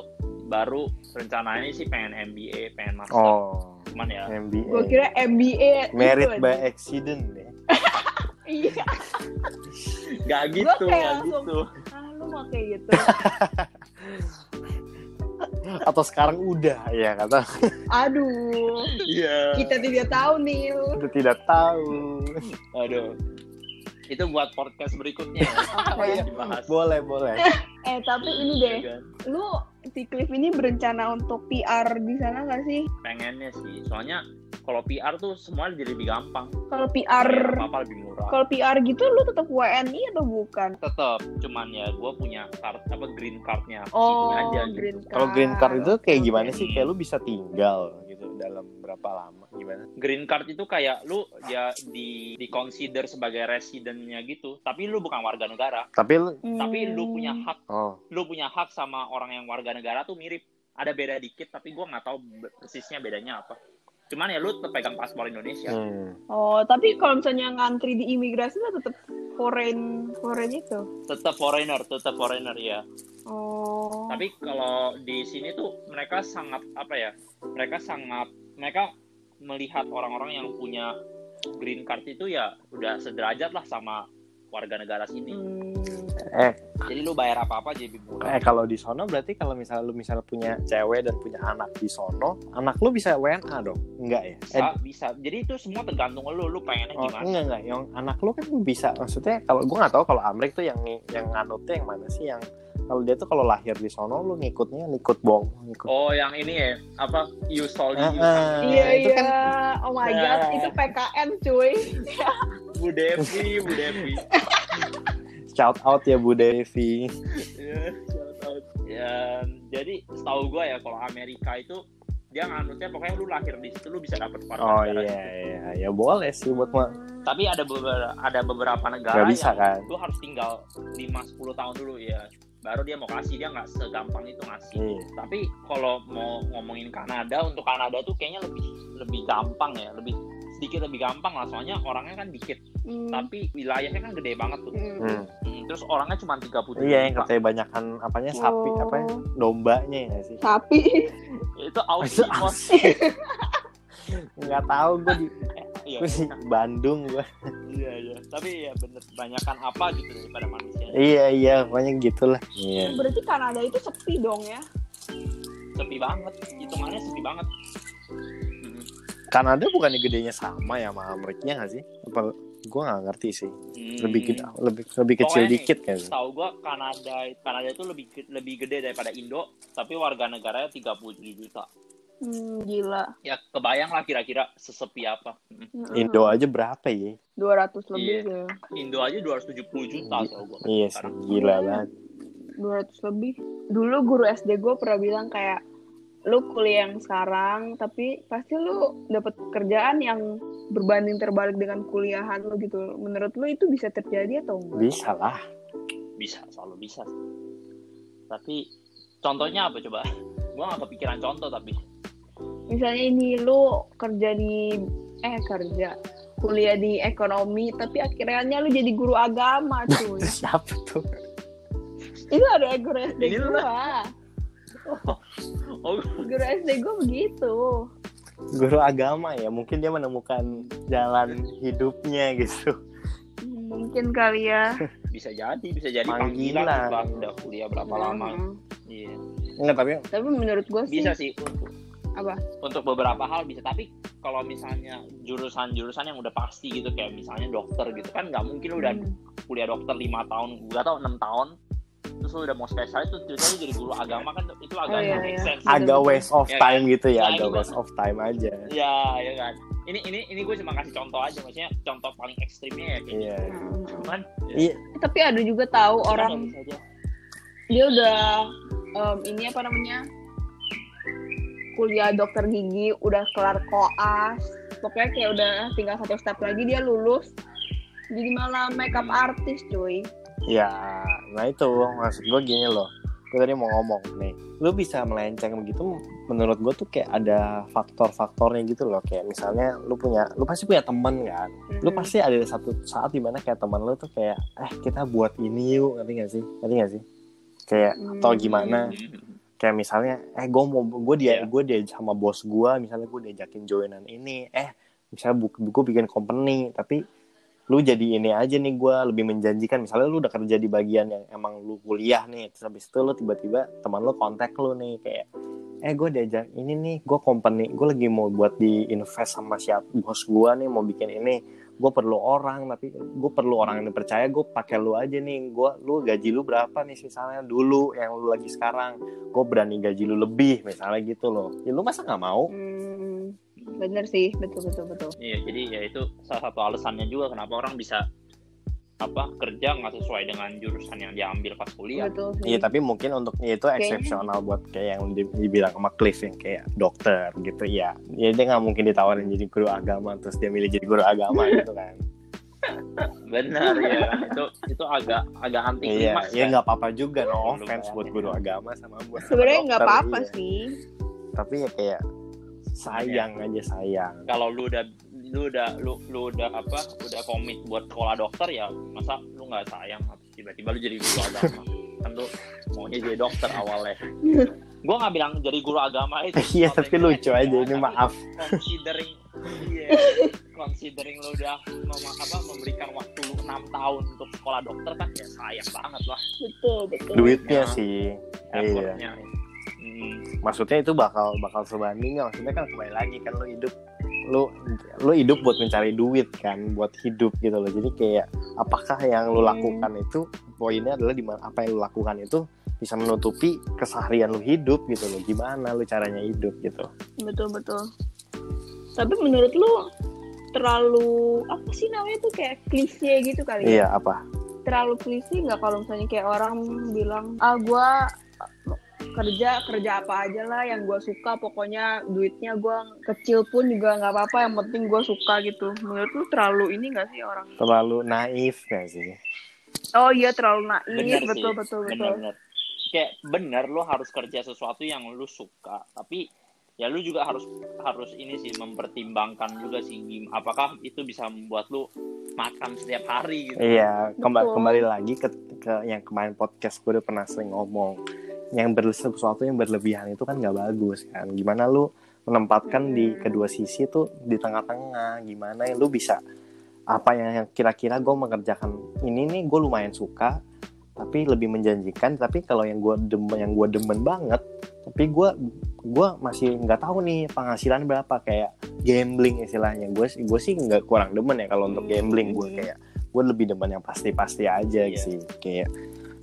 baru rencananya sih pengen MBA pengen master Oh, cuman ya MBA. Gue kira MBA. Merit by accident ya. Iya. nggak gitu kayak nggak langsung- gitu Ah lu mau kayak gitu. Atau sekarang udah, ya kata. Aduh. iya Kita tidak tahu nih. Udah tidak tahu. aduh itu buat podcast berikutnya ya. Oh, iya. dibahas Boleh, boleh. Eh tapi ini deh, Iya kan? lu si Cliff ini berencana untuk PR di sana gak sih? pengennya sih soalnya kalau PR tuh semua jadi lebih gampang Kalau PR, apa apa lebih murah kalau PR gitu lu tetap WNI atau bukan? tetap cuman ya gue punya card apa green cardnya Oh, aja gitu. green card. Kalau green card itu kayak gimana sih? Kayak lu bisa tinggal gitu dalam berapa lama gimana? Green card itu kayak lu ya di di consider sebagai residennya gitu tapi lu bukan warga negara. Tapi lu tapi lu punya hak. Oh. Lu punya hak sama orang yang warga negara tuh mirip. Ada beda dikit tapi gua nggak tahu persisnya bedanya apa cuman ya lu tetap pegang paspor Indonesia hmm. Oh, tapi kalau misalnya ngantri di imigrasi lah tetap foreign foreign itu. tetap foreigner tetap foreigner ya Oh. tapi kalau di sini tuh mereka sangat apa ya mereka sangat mereka melihat orang-orang yang punya green card itu ya udah sederajat lah sama warga negara sini Hmm. Eh. Jadi lu bayar apa-apa jadi lebih murah. Eh kalau di sono berarti kalau misalnya lu misalnya punya cewek dan punya anak di sono anak lu bisa WNA dong? Enggak ya? Bisa eh, bisa. Jadi itu semua tergantung lu. Lu pengennya Oh, gimana? enggak enggak. Yang anak lu kan bisa. Maksudnya kalau gua nggak tahu kalau Amrik tuh yang yang nganutnya yang mana sih? Yang kalau dia tuh kalau lahir di sono lu ngikutnya ngikut bong ngikut. Oh yang ini ya? Apa? You solely Ah, you ah. Iya iya. kan- Oh my god, itu PKN cuy. Bu Devi Bu Devi shout out ya Bu Devi Ya, shout out. Ya, jadi setahu gue ya kalau Amerika itu dia nganutnya pokoknya lu lahir di situ lu bisa dapat warga oh iya iya ya boleh sih buat mah Tapi ada beberapa ada beberapa negara Nggak bisa, yang kan? lu harus tinggal 5 10 tahun dulu ya. Baru dia mau kasih dia nggak segampang itu ngasih. iya. Tapi kalau mau ngomongin Kanada untuk Kanada tuh kayaknya lebih lebih gampang ya, lebih sedikit lebih gampang lah soalnya orangnya kan dikit Hmm. tapi wilayahnya kan gede banget tuh. Hmm. Hmm. Hmm, terus orangnya cuma 30 iya yang katanya banyakan apanya sapi Oh. apa ya dombanya ya sih Sapi. itu Aussie nggak tahu gue di Iya, gue di Bandung gue iya, iya. Tapi ya bener banyakan apa gitu daripada manusia. iya iya pokoknya gitulah iya Berarti Kanada itu sepi dong ya? Sepi banget, hitungannya sepi banget. Hmm. Kanada bukannya gedenya sama ya sama Ameriknya nggak sih apa gue nggak ngerti sih Hmm. lebih gede lebih lebih kecil Pokoknya dikit kan Tahu gua Kanada Kanada itu lebih lebih gede daripada Indo, tapi warga negaranya 37 juta. Hmm, gila. Ya kebayang lah kira-kira sesepi apa. Hmm. Hmm. Indo aja berapa ya 200 lebih Iya. gitu. Indo aja 270 juta tau gua. iya sih gila banget 200 lebih. Dulu guru SD gue pernah bilang kayak lu kuliah yang sekarang tapi pasti lu dapat kerjaan yang berbanding terbalik dengan kuliahan lu gitu. Menurut lu itu bisa terjadi atau enggak? bisa lah Bisa, selalu bisa. Tapi contohnya apa coba? Gua nggak kepikiran contoh tapi. Misalnya ini lu kerja di eh kerja kuliah di ekonomi tapi akhirnya lu jadi guru agama cuy. siapa tuh itu ada guru SD gua. Oh, Guru SD gue begitu. guru agama ya mungkin dia menemukan jalan hidupnya gitu Mungkin kali ya. bisa jadi, bisa jadi Panggilan. panggilan, udah kuliah berapa lama. Hmm. Iya. enggak tapi Tapi menurut gue sih Bisa sih untuk apa? untuk beberapa hal bisa tapi kalau misalnya jurusan-jurusan yang udah pasti gitu kayak misalnya dokter gitu kan nggak mungkin udah Hmm. kuliah dokter lima tahun nggak tahu enam tahun terus lu udah mau spesialis tuh tiba-tiba lu jadi guru agama kan itu agak Oh, iya, iya. sense. agak waste of Ya kan? time gitu ya Nah, agak waste of time aja ya ya kan ini ini ini gue cuma kasih contoh aja maksudnya contoh paling ekstrimnya ya kayak iya Hmm. gitu kan iya Tapi ada juga tahu Cuman orang ya aja. dia udah em, ini apa namanya kuliah dokter gigi udah kelar koas pokoknya kayak udah tinggal satu step lagi dia lulus jadi malah makeup artist cuy Ya, nah itu maksud gue gini loh. Gue tadi mau ngomong nih, lu bisa melenceng begitu. Menurut gue tuh kayak ada faktor-faktornya gitu loh. Kayak misalnya lu punya, lu pasti punya temen kan. Lu Hmm. pasti ada satu saat di mana kayak teman lu tuh kayak, eh kita buat ini yuk, ngerti gak sih? Ngerti gak sih? Kayak atau Hmm. gimana? Kayak misalnya, eh gue mau gue dia Iya. gue dia sama bos gue, misalnya gue diajakin joinan ini, eh misalnya buku gue bikin company, tapi lu jadi ini aja nih gue lebih menjanjikan. Misalnya lu udah kerja di bagian yang emang lu kuliah nih terus habis itu lu tiba-tiba teman lu kontak lu nih kayak eh gue diajak ini nih gue company gue lagi mau buat di invest sama siap bos gue nih mau bikin ini gue perlu orang tapi gue perlu orang yang dipercaya gue pakai lu aja nih. Gue lu gaji lu berapa nih misalnya dulu yang lu lagi sekarang? Gue berani gaji lu lebih misalnya gitu loh. Ya lu masa nggak mau? Hmm, bener sih. Betul betul betul. Iya, jadi ya itu salah satu alasannya juga kenapa orang bisa apa kerja nggak sesuai dengan jurusan yang diambil pas kuliah betul sih Iya tapi mungkin untuk ya itu Kayaknya- eksepsional buat kayak yang di- dibilang sama Cliff yang kayak dokter gitu ya. Ya dia nggak mungkin ditawarin jadi guru agama terus dia milih jadi guru agama gitu kan. benar ya itu itu agak agak anti Iya, ya kan? nggak apa-apa juga no offense buat bayangin. guru agama sama buat sebenarnya nggak dokter, apa-apa iya. sih Tapi ya kayak sayang aja sayang. kalau lu udah lu udah lu lu udah apa udah komit buat sekolah dokter ya masa lu nggak sayang tiba-tiba lu jadi guru agama kan lu maunya jadi dokter awalnya gua nggak bilang jadi guru agama itu Iya tapi lucu aja ya, ini maaf. considering iya considering lu udah mem- apa memberikan waktu lu enam tahun untuk sekolah dokter kan ya sayang banget lah betul betul Duitnya Iya. sih. Iya. effortnya Hmm, Maksudnya itu bakal bakal sebanding nggak? Maksudnya kan kembali lagi kan lu hidup lu lu hidup buat mencari duit kan buat hidup gitu loh. Jadi kayak apakah yang lu Hmm. lakukan itu poinnya adalah di mana apa yang lu lakukan itu bisa menutupi keseharian lu hidup gitu loh. Gimana lu caranya hidup gitu. Betul betul. Tapi menurut lu terlalu apa sih namanya tuh kayak klise gitu kali ya? Iya apa? Terlalu klise nggak kalau misalnya kayak orang bilang ah gue kerja kerja apa aja lah yang gue suka. Pokoknya duitnya gue kecil pun juga nggak apa-apa yang penting gue suka gitu. Menurut lu terlalu ini nggak sih orang? Terlalu naif gak sih? Oh iya terlalu naif. Bener betul sih. Betul betul bener, bener. kayak bener lu harus kerja sesuatu yang lu suka tapi ya lu juga harus harus ini sih mempertimbangkan juga sih gim- apakah itu bisa membuat lu makan setiap hari gitu. Iya kemba- Betul. kembali lagi ke, ke yang kemarin podcast gue udah pernah sering ngomong yang ber, sesuatu yang berlebihan itu kan nggak bagus kan gimana lu menempatkan di Hmm. kedua sisi tuh di tengah-tengah gimana yang lu bisa apa yang, kira-kira gue mengerjakan ini nih gue lumayan suka tapi lebih menjanjikan tapi kalau yang gue demen yang gue demen banget tapi gue gue masih nggak tahu nih penghasilan berapa kayak gambling istilahnya gue gue sih nggak kurang demen ya kalau untuk Hmm. gambling gue kayak gue lebih demen yang pasti-pasti aja Iya. sih kayak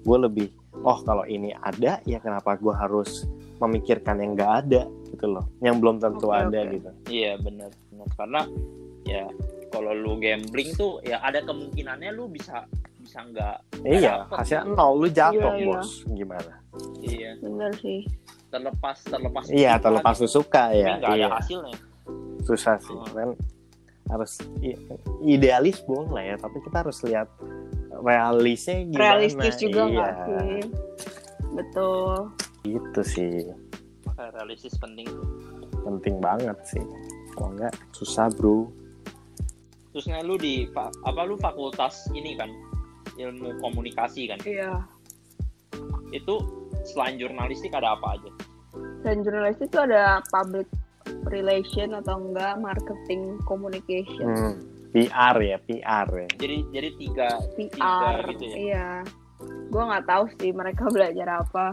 gue lebih oh kalau ini ada ya kenapa gue harus memikirkan yang nggak ada gitu loh. Yang belum tentu Oke, ada oke. gitu. Iya bener, bener. karena ya kalau lu gambling tuh ya ada kemungkinannya lu bisa bisa nggak iya hasilnya nol lu jatuh Iya, iya. bos. Gimana? Iya. Bener sih. Terlepas terlepas iya terlepas lu suka tapi ya. nggak ada iya. hasilnya. Susah sih Oh. kan harus idealis boleh ya tapi kita harus lihat realisnya gimana? Realistis juga iya. sih? Betul. Gitu sih. Realistis penting. Tuh penting banget sih. Kalau enggak susah bro. Terusnya lu di apa lu fakultas ini kan? Ilmu komunikasi kan? Iya. Itu selain jurnalistik ada apa aja? Dan jurnalis itu ada public relation atau enggak marketing communication. Hmm. PR ya PR ya. Jadi jadi tiga PR gitu ya? iya. Gue nggak tahu sih mereka belajar apa.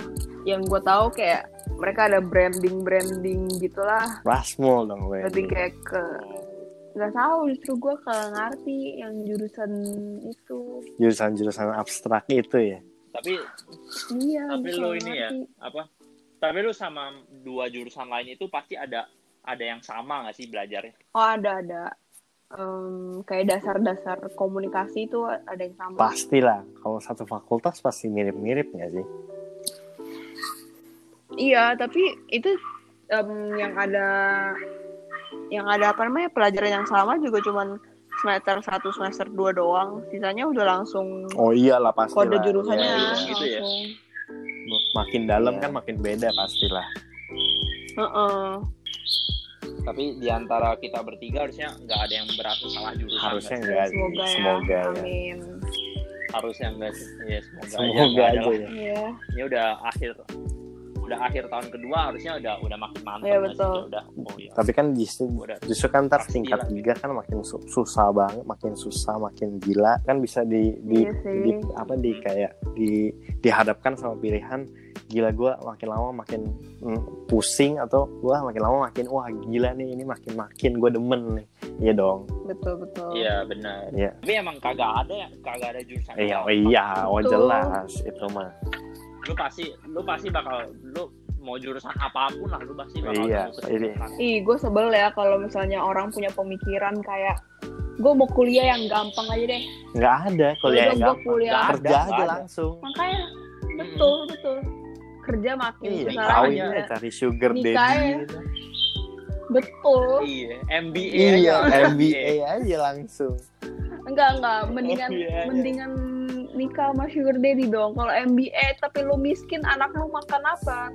Yang gue tahu kayak mereka ada branding branding gitulah. Rasmul dong gue. Lebih kayak ke nggak tahu justru gue kalau ngerti yang jurusan itu. Jurusan-jurusan abstrak itu ya? Tapi iya tapi nggak ini ya apa? Tapi lu sama dua jurusan lain itu pasti ada ada yang sama nggak sih belajarnya? Oh ada ada Em, kayak dasar-dasar komunikasi itu ada yang sama pastilah kalau satu fakultas pasti mirip-mirip nggak sih Iya, tapi itu em, yang ada yang ada apa namanya pelajaran yang sama juga cuman semester 1 semester 2 doang. Sisanya udah langsung oh iyalah pasti kode jurusannya Iya, iya. Gitu ya? makin dalam Iya. kan makin beda pastilah Heeh. Tapi di antara kita bertiga harusnya nggak ada yang berasa salah jurusan harusnya nggak. Semoga ya. semoga ya Amin. harusnya enggak sih ya semoga, semoga aja, nggak ada aja ya Iya. ini udah akhir udah akhir tahun kedua harusnya udah udah makin mantap sih? betul. Udah oh iya. Tapi kan justru udah justru kan ntar tingkat tiga kan makin su- susah banget makin susah makin gila. Kan bisa di di, Iya di apa di kayak di dihadapkan sama pilihan gila gue makin lama makin mm, pusing atau gue makin lama makin wah gila nih ini makin makin gue demen nih. Iya dong. Betul betul. iya benar. Iya. tapi emang kagak ada ya kagak ada jurusan iya oh iya oh jelas. Itu mah lu pasti lu pasti bakal lu mau jurusan apa pun lah lu pasti bakal Iya, ini. kesulitan. Ih, gue sebel ya kalau misalnya orang punya pemikiran kayak gue mau kuliah yang gampang aja deh nggak ada kuliah Udah, yang gampang. kuliah. Nggak ada, kerja aja ada. langsung makanya betul betul kerja makin iya susah kawin aja. cari sugar daddy ya. gitu. Iya, betul MBA iya aja. MBA aja langsung enggak enggak mendingan Oh, iya, iya. mendingan nikah sama sugar daddy dong kalau MBA tapi lu miskin anak lu makan apa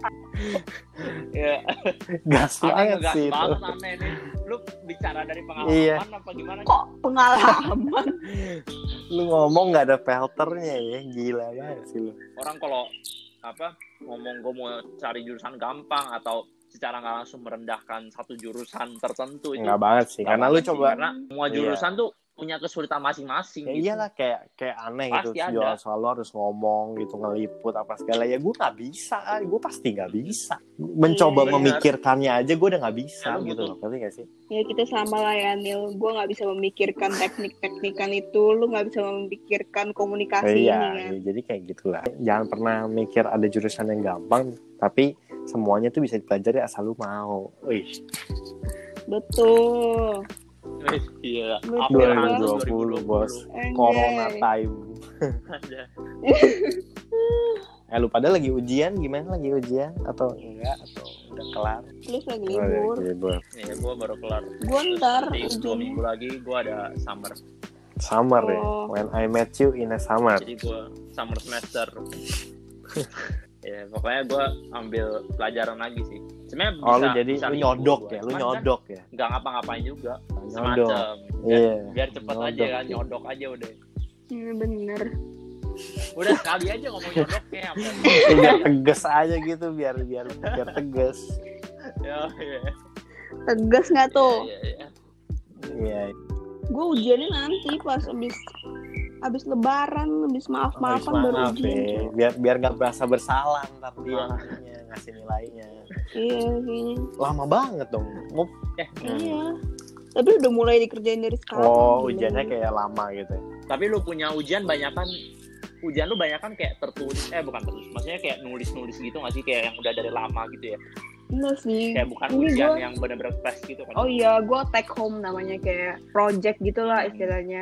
Iya. gas banget sih itu banget aneh nih. Lu bicara dari pengalaman Iya. apa gimana? kok pengalaman lu ngomong nggak ada filternya ya gila banget sih lu Orang kalau apa ngomong gue mau cari jurusan gampang atau secara nggak langsung merendahkan satu jurusan tertentu itu nggak banget sih karena lu sih, coba karena semua Iya. jurusan tuh punya kesulitan masing-masing ya gitu. iyalah kayak kayak aneh Pasti gitu ada. jual selalu harus ngomong gitu ngeliput apa segala. Ya gue nggak bisa gue pasti nggak bisa. Mencoba Iya, memikirkannya aja gue udah nggak bisa Ya, gitu loh. Ngerti gak sih? Ya kita sama lah ya Nil. Gue nggak bisa memikirkan teknik-teknikan itu. Lu nggak bisa memikirkan komunikasi iya ini kan? iya, jadi kayak gitulah. Jangan pernah mikir ada jurusan yang gampang tapi semuanya tuh bisa dipelajari asal lu mau. Wih, betul Iya. April 2020 bos Anjay. corona time eh lu pada lagi ujian gimana lagi ujian atau enggak atau udah kelar Please lagi Oh, udah libur libur. Iya, gue baru kelar. gue ntar dua minggu lagi gue ada summer. summer ya Oh. when I met you in a summer Jadi gue summer semester. ya pokoknya gue ambil pelajaran lagi sih. Sebenarnya oh bisa, lu jadi bisa lu nyodok gua. ya lu Cuman kan nyodok ya? nggak ngapa-ngapain juga nyodok. semacam. Iya, biar cepet aja nyodok. kan sih. nyodok aja udah. Hmm, bener. Udah sekali aja ngomong nyodok kayak apa? Ya, biar tegas aja gitu biar biar biar tegas. Ya tegas nggak tuh? Iya iya iya. Gue ujiannya nanti pas abis abis lebaran abis maaf maafan Habis baru maaf ujian ya. cuy. biar biar nggak berasa bersalah ntar dia nantinya ngasih nilainya. Iya kayaknya. Lama banget dong mau iya. tapi udah mulai dikerjain dari sekarang. Oh ujiannya kayak lama gitu. Ya tapi lu punya ujian banyak kan ujian lu banyak kan kayak tertulis eh bukan tertulis maksudnya kayak nulis nulis gitu nggak sih? Kayak yang udah dari lama gitu ya? Enggak sih. Kayak bukan Ini ujian gua- yang bener-bener tes gitu kan? Oh iya gue take home namanya kayak project gitulah istilahnya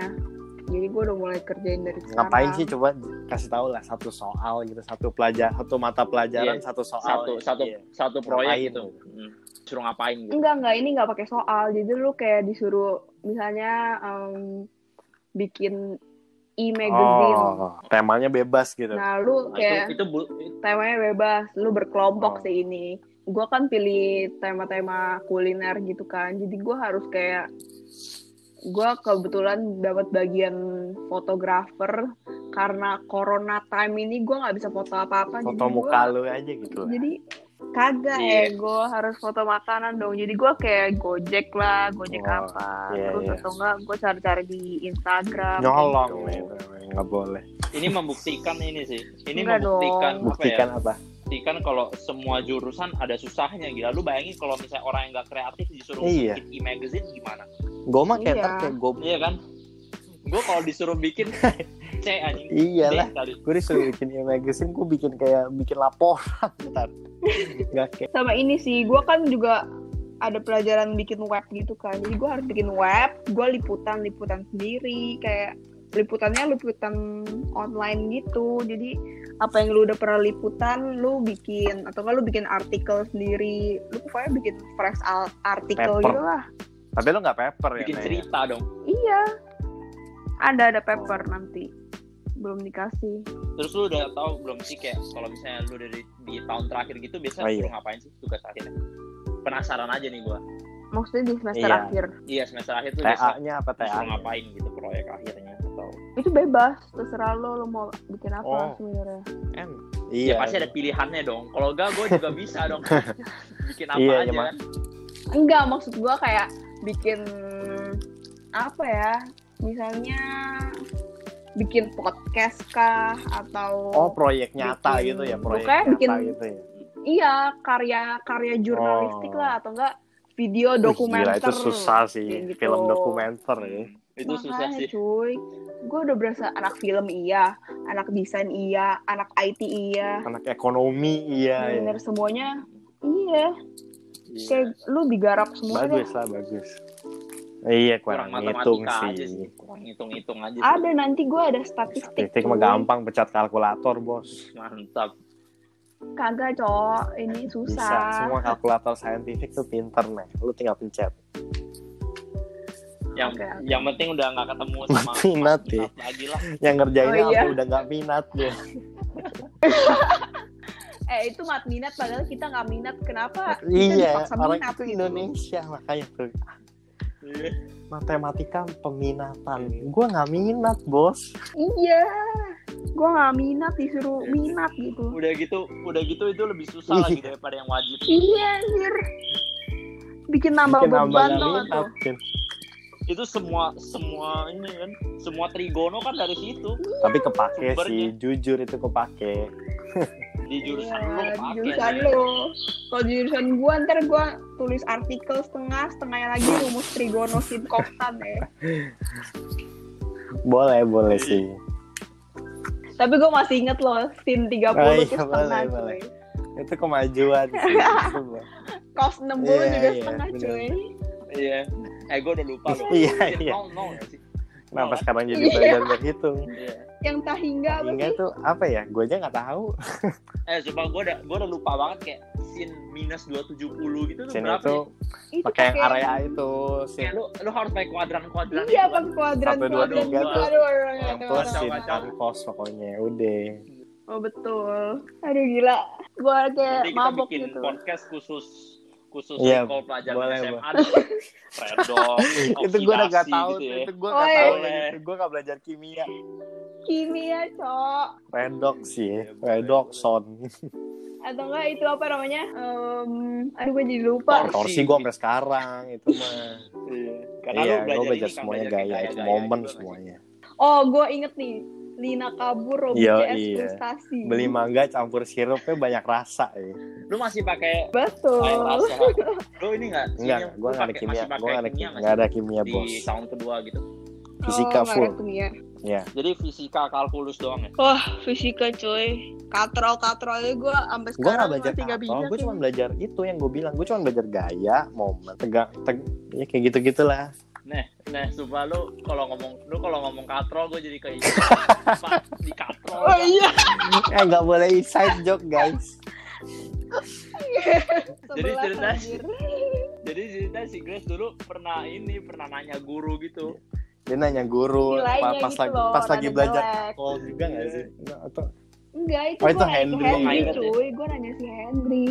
jadi gue udah mulai kerjain dari sekarang ngapain sih coba kasih tahu lah satu soal gitu satu pelajar satu mata pelajaran Iya. satu soal satu ya. satu Iya. satu proyek Ngapain gitu gitu? Hmm. suruh ngapain gitu enggak enggak ini enggak pakai soal jadi lu kayak disuruh misalnya em, bikin e-magazine oh temanya bebas gitu nah lu Nah, kayak itu, itu bu- temanya bebas lu Oh. berkelompok sih ini gue kan pilih tema-tema kuliner gitu kan jadi gue harus kayak gue kebetulan dapat bagian fotografer karena corona time ini gue nggak bisa foto apa-apa foto jadi muka gua- lu aja gitu lah jadi kagak Iya. eh gue harus foto makanan dong jadi gue kayak gojek lah gojek Wah, apa iya, terus iya. atau enggak gue cari-cari di Instagram nyolong gitu. nih nggak boleh ini membuktikan ini sih ini Enggak membuktikan dong. apa ya buktikan membuktikan kalau semua jurusan ada susahnya gila. Lu bayangin kalau misalnya orang yang nggak kreatif disuruh Iya. bikin e-magazine gimana? Gue mah kayak Iya. kayak gue iya kan? Gue kalau disuruh bikin c anjing. Iyalah. Gue disuruh bikin e-magazine gue bikin kayak bikin laporan ntar. Nggak kayak sama ini sih gue kan juga ada pelajaran bikin web gitu kan. Jadi gue harus bikin web gue liputan liputan sendiri kayak liputannya liputan online gitu. Jadi apa yang lu udah pernah liputan lu bikin atau enggak lu bikin artikel sendiri. Lu pokoknya bikin fresh artikel Paper. gitu lah tapi lu nggak paper ya bikin Nay? cerita dong. Iya. Ada ada paper nanti. Belum dikasih. Terus lu udah tahu belum sih kayak kalau misalnya lu dari di tahun terakhir gitu biasanya Oh, iya. suruh ngapain sih tugas akhirnya? Penasaran aja nih gua. Maksudnya di semester Iya. akhir. Iya semester akhir tuh biasa TA-nya apa TA disuruh ngapain gitu proyek akhirnya atau itu bebas terserah lo lo mau bikin apa Oh. sebenarnya. Em ya iya pasti ada pilihannya dong. Kalau enggak gue juga bisa dong. Bikin apa Iya, aja. Iya, kan enggak maksud gua kayak bikin apa ya? Misalnya bikin podcast kah atau oh proyek nyata bikin- gitu ya proyek nyata bikin- gitu ya. Iya karya karya jurnalistik Oh. lah atau enggak video Wih, dokumenter gila itu susah sih gitu. film dokumenter ya itu susah Makanya, sih cuy gue udah berasa anak film iya anak desain iya anak IT iya anak ekonomi iya ya. bener semuanya iya Iya. kayak lu digarap semua bagus lah bagus Iya, kurang kurang hitung aja sih. sih kurang hitung-hitung aja sih. Ada nanti gue ada statistik. Statistik mah gampang pecat kalkulator, Bos. mantap Kagak, Cok. Ini Bisa. susah. Semua kalkulator saintifik tuh pinter, nih. Lu tinggal pencet. Yang Oke, oke. yang penting udah nggak ketemu sama Minat, Mas ya. Lagi lah Yang ngerjainnya Oh, iya. udah nggak minat dia. Eh, itu mat minat padahal kita nggak minat. Kenapa? Kita Iya, dipaksa orang minat itu gitu. Indonesia makanya tuh. Iya. Matematika peminatan. Gua nggak minat, Bos. Iya. Gue nggak minat disuruh minat gitu. udah gitu udah gitu itu lebih susah lagi Iya. daripada yang wajib Iya, anjir. Bikin nambah Bikin beban tuh. Itu semua semua ini kan semua trigono kan dari situ Tapi kepake Sumbernya. sih, jujur itu kepake. di jurusan Iya, lu kepake jurusan sih. lu. Kalau jurusan gua ntar gua tulis artikel setengah, setengahnya lagi rumus trigono sinkoptan ya. Boleh, boleh Iya. sih. Tapi gua masih inget loh, sin 30 Oh, iya, itu setengah boleh, boleh. cuy. Itu kemajuan sih. Itu. Kos 60 Iya, juga iya, setengah bener. cuy. iya eh gue udah lupa loh Iya, Sin, iya. nol nol nggak sih Kenapa sekarang jadi Iya. belajar berhitung? iya Yang tak hingga apa Hingga tuh apa ya? Gue aja nggak tahu. eh coba gue udah gue udah lupa banget kayak sin minus 270 gitu tuh Sini berapa itu ya? Pakai yang area itu. Kayak lu lu harus pakai kuadran kuadran Iya, pakai kuadran Satu, dua, kuadran tiga gitu. tuh. Aduh, aduh, aduh, Yang aduh, plus aduh. sin kan kos pokoknya. Udah. Oh betul. Aduh gila. Gua kayak Nanti kita mabok bikin gitu. podcast khusus khusus Iya, kalau pelajaran boleh, SMA deh. Redok, itu gue udah gak tahu gitu ya. Itu gue Oh, gak iya. tahu. Itu gue gak belajar kimia. Kimia, Cok. Redox sih. Iya, boleh. Redoxon. Atau enggak itu apa namanya? Em, aduh gue jadi lupa. Torsi. Torsi gue sampai sekarang itu mah. Iya. Karena Iya, lu gue belajar, belajar ini semuanya belajar gaya. kayak Itu gaya-gaya momen semuanya. Oh, gue inget nih. Lina kabur, Robi Iya, CS iya. frustasi. Beli mangga campur sirupnya banyak rasa ya. Lu masih pakai Betul. air rasa. Lu ini enggak? Enggak, gue gak ada kimia. Gue gak ada, gak ada kimia di bos. tahun kedua gitu. Fisika oh, full. ada kimia. Ya. Jadi fisika kalkulus doang ya. Wah, fisika coy. Katrol katrol aja gue sampai Gue gak sekarang belajar masih gak bisa. apa. Gue cuma belajar itu yang gue bilang. Gue cuma belajar gaya, momen, tegak, teg, ya kayak gitu gitulah. Nah, nah, sumpah lu kalau ngomong lu kalau ngomong katrol gue jadi kayak Pak, di katrol. Oh iya. eh nggak boleh inside joke guys. Jadi cerita-. Jadi cerita si Grace dulu pernah ini pernah nanya guru gitu. Dia nanya guru Nilainya pa- pas gitu lagi loh, pas lagi belajar call juga nggak sih? Atau Enggak, itu Oh, itu Henry. Henry, cuy. Gue nanya si Henry.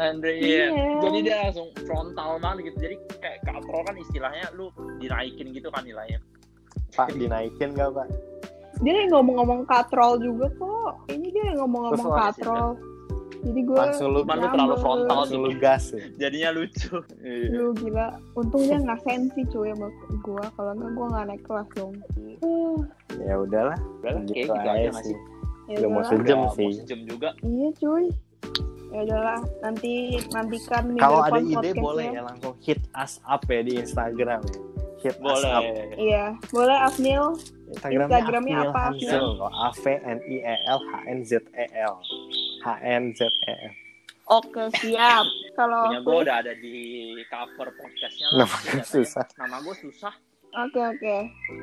Andre Iya. Jadi dia langsung frontal banget gitu. Jadi kayak katrol kan istilahnya lu dinaikin gitu kan nilainya. Pak dinaikin nggak pak? Dia yang ngomong-ngomong katrol juga kok. Ini dia yang ngomong-ngomong katrol. Jadi gue Langsung lu lu terlalu frontal langsung lu gas ya. Jadinya lucu. Iya. Lu gila. Untung dia nggak sensi cuy sama gue. Kalau nggak gue nggak naik kelas dong. Uh, Ya udahlah. Udah lah, Gitu, kayak gitu aja aja sih. ya Udah mau udahlah. sejam sih. Mau sejam juga. Iya cuy. Ya udahlah. Nanti nantikan Kalau ada ide boleh ya langsung hit us up ya di Instagram ya. Hit us Boleh. up. Iya, boleh Afnil. Instagramnya, Instagramnya Afnil apa. Kalau A V N I E L H N Z E L. H N Z E L. Oke, siap. Kalau Punya gue udah ada di cover podcastnya lah. Nama aja. susah. Nama gue susah. Oke, oke.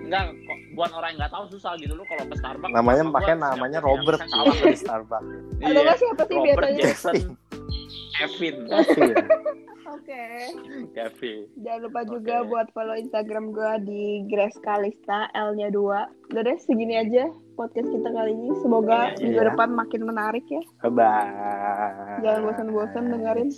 Enggak, kok buat orang yang nggak tahu susah gitu lu kalau ke Starbucks. Namanya nama pakai namanya Robert salah kalah. di Starbucks. Ada Iya. nggak siapa sih Robert biasanya? Jackson. Kevin. Kevin. Oke. Kevin. Jangan lupa juga Oke. buat follow Instagram gue di Grace Kalista, L-nya 2. Udah deh, segini aja podcast kita kali ini. Semoga Iya, minggu iya. depan makin menarik ya. Bye bye. Jangan bosan-bosan dengerin.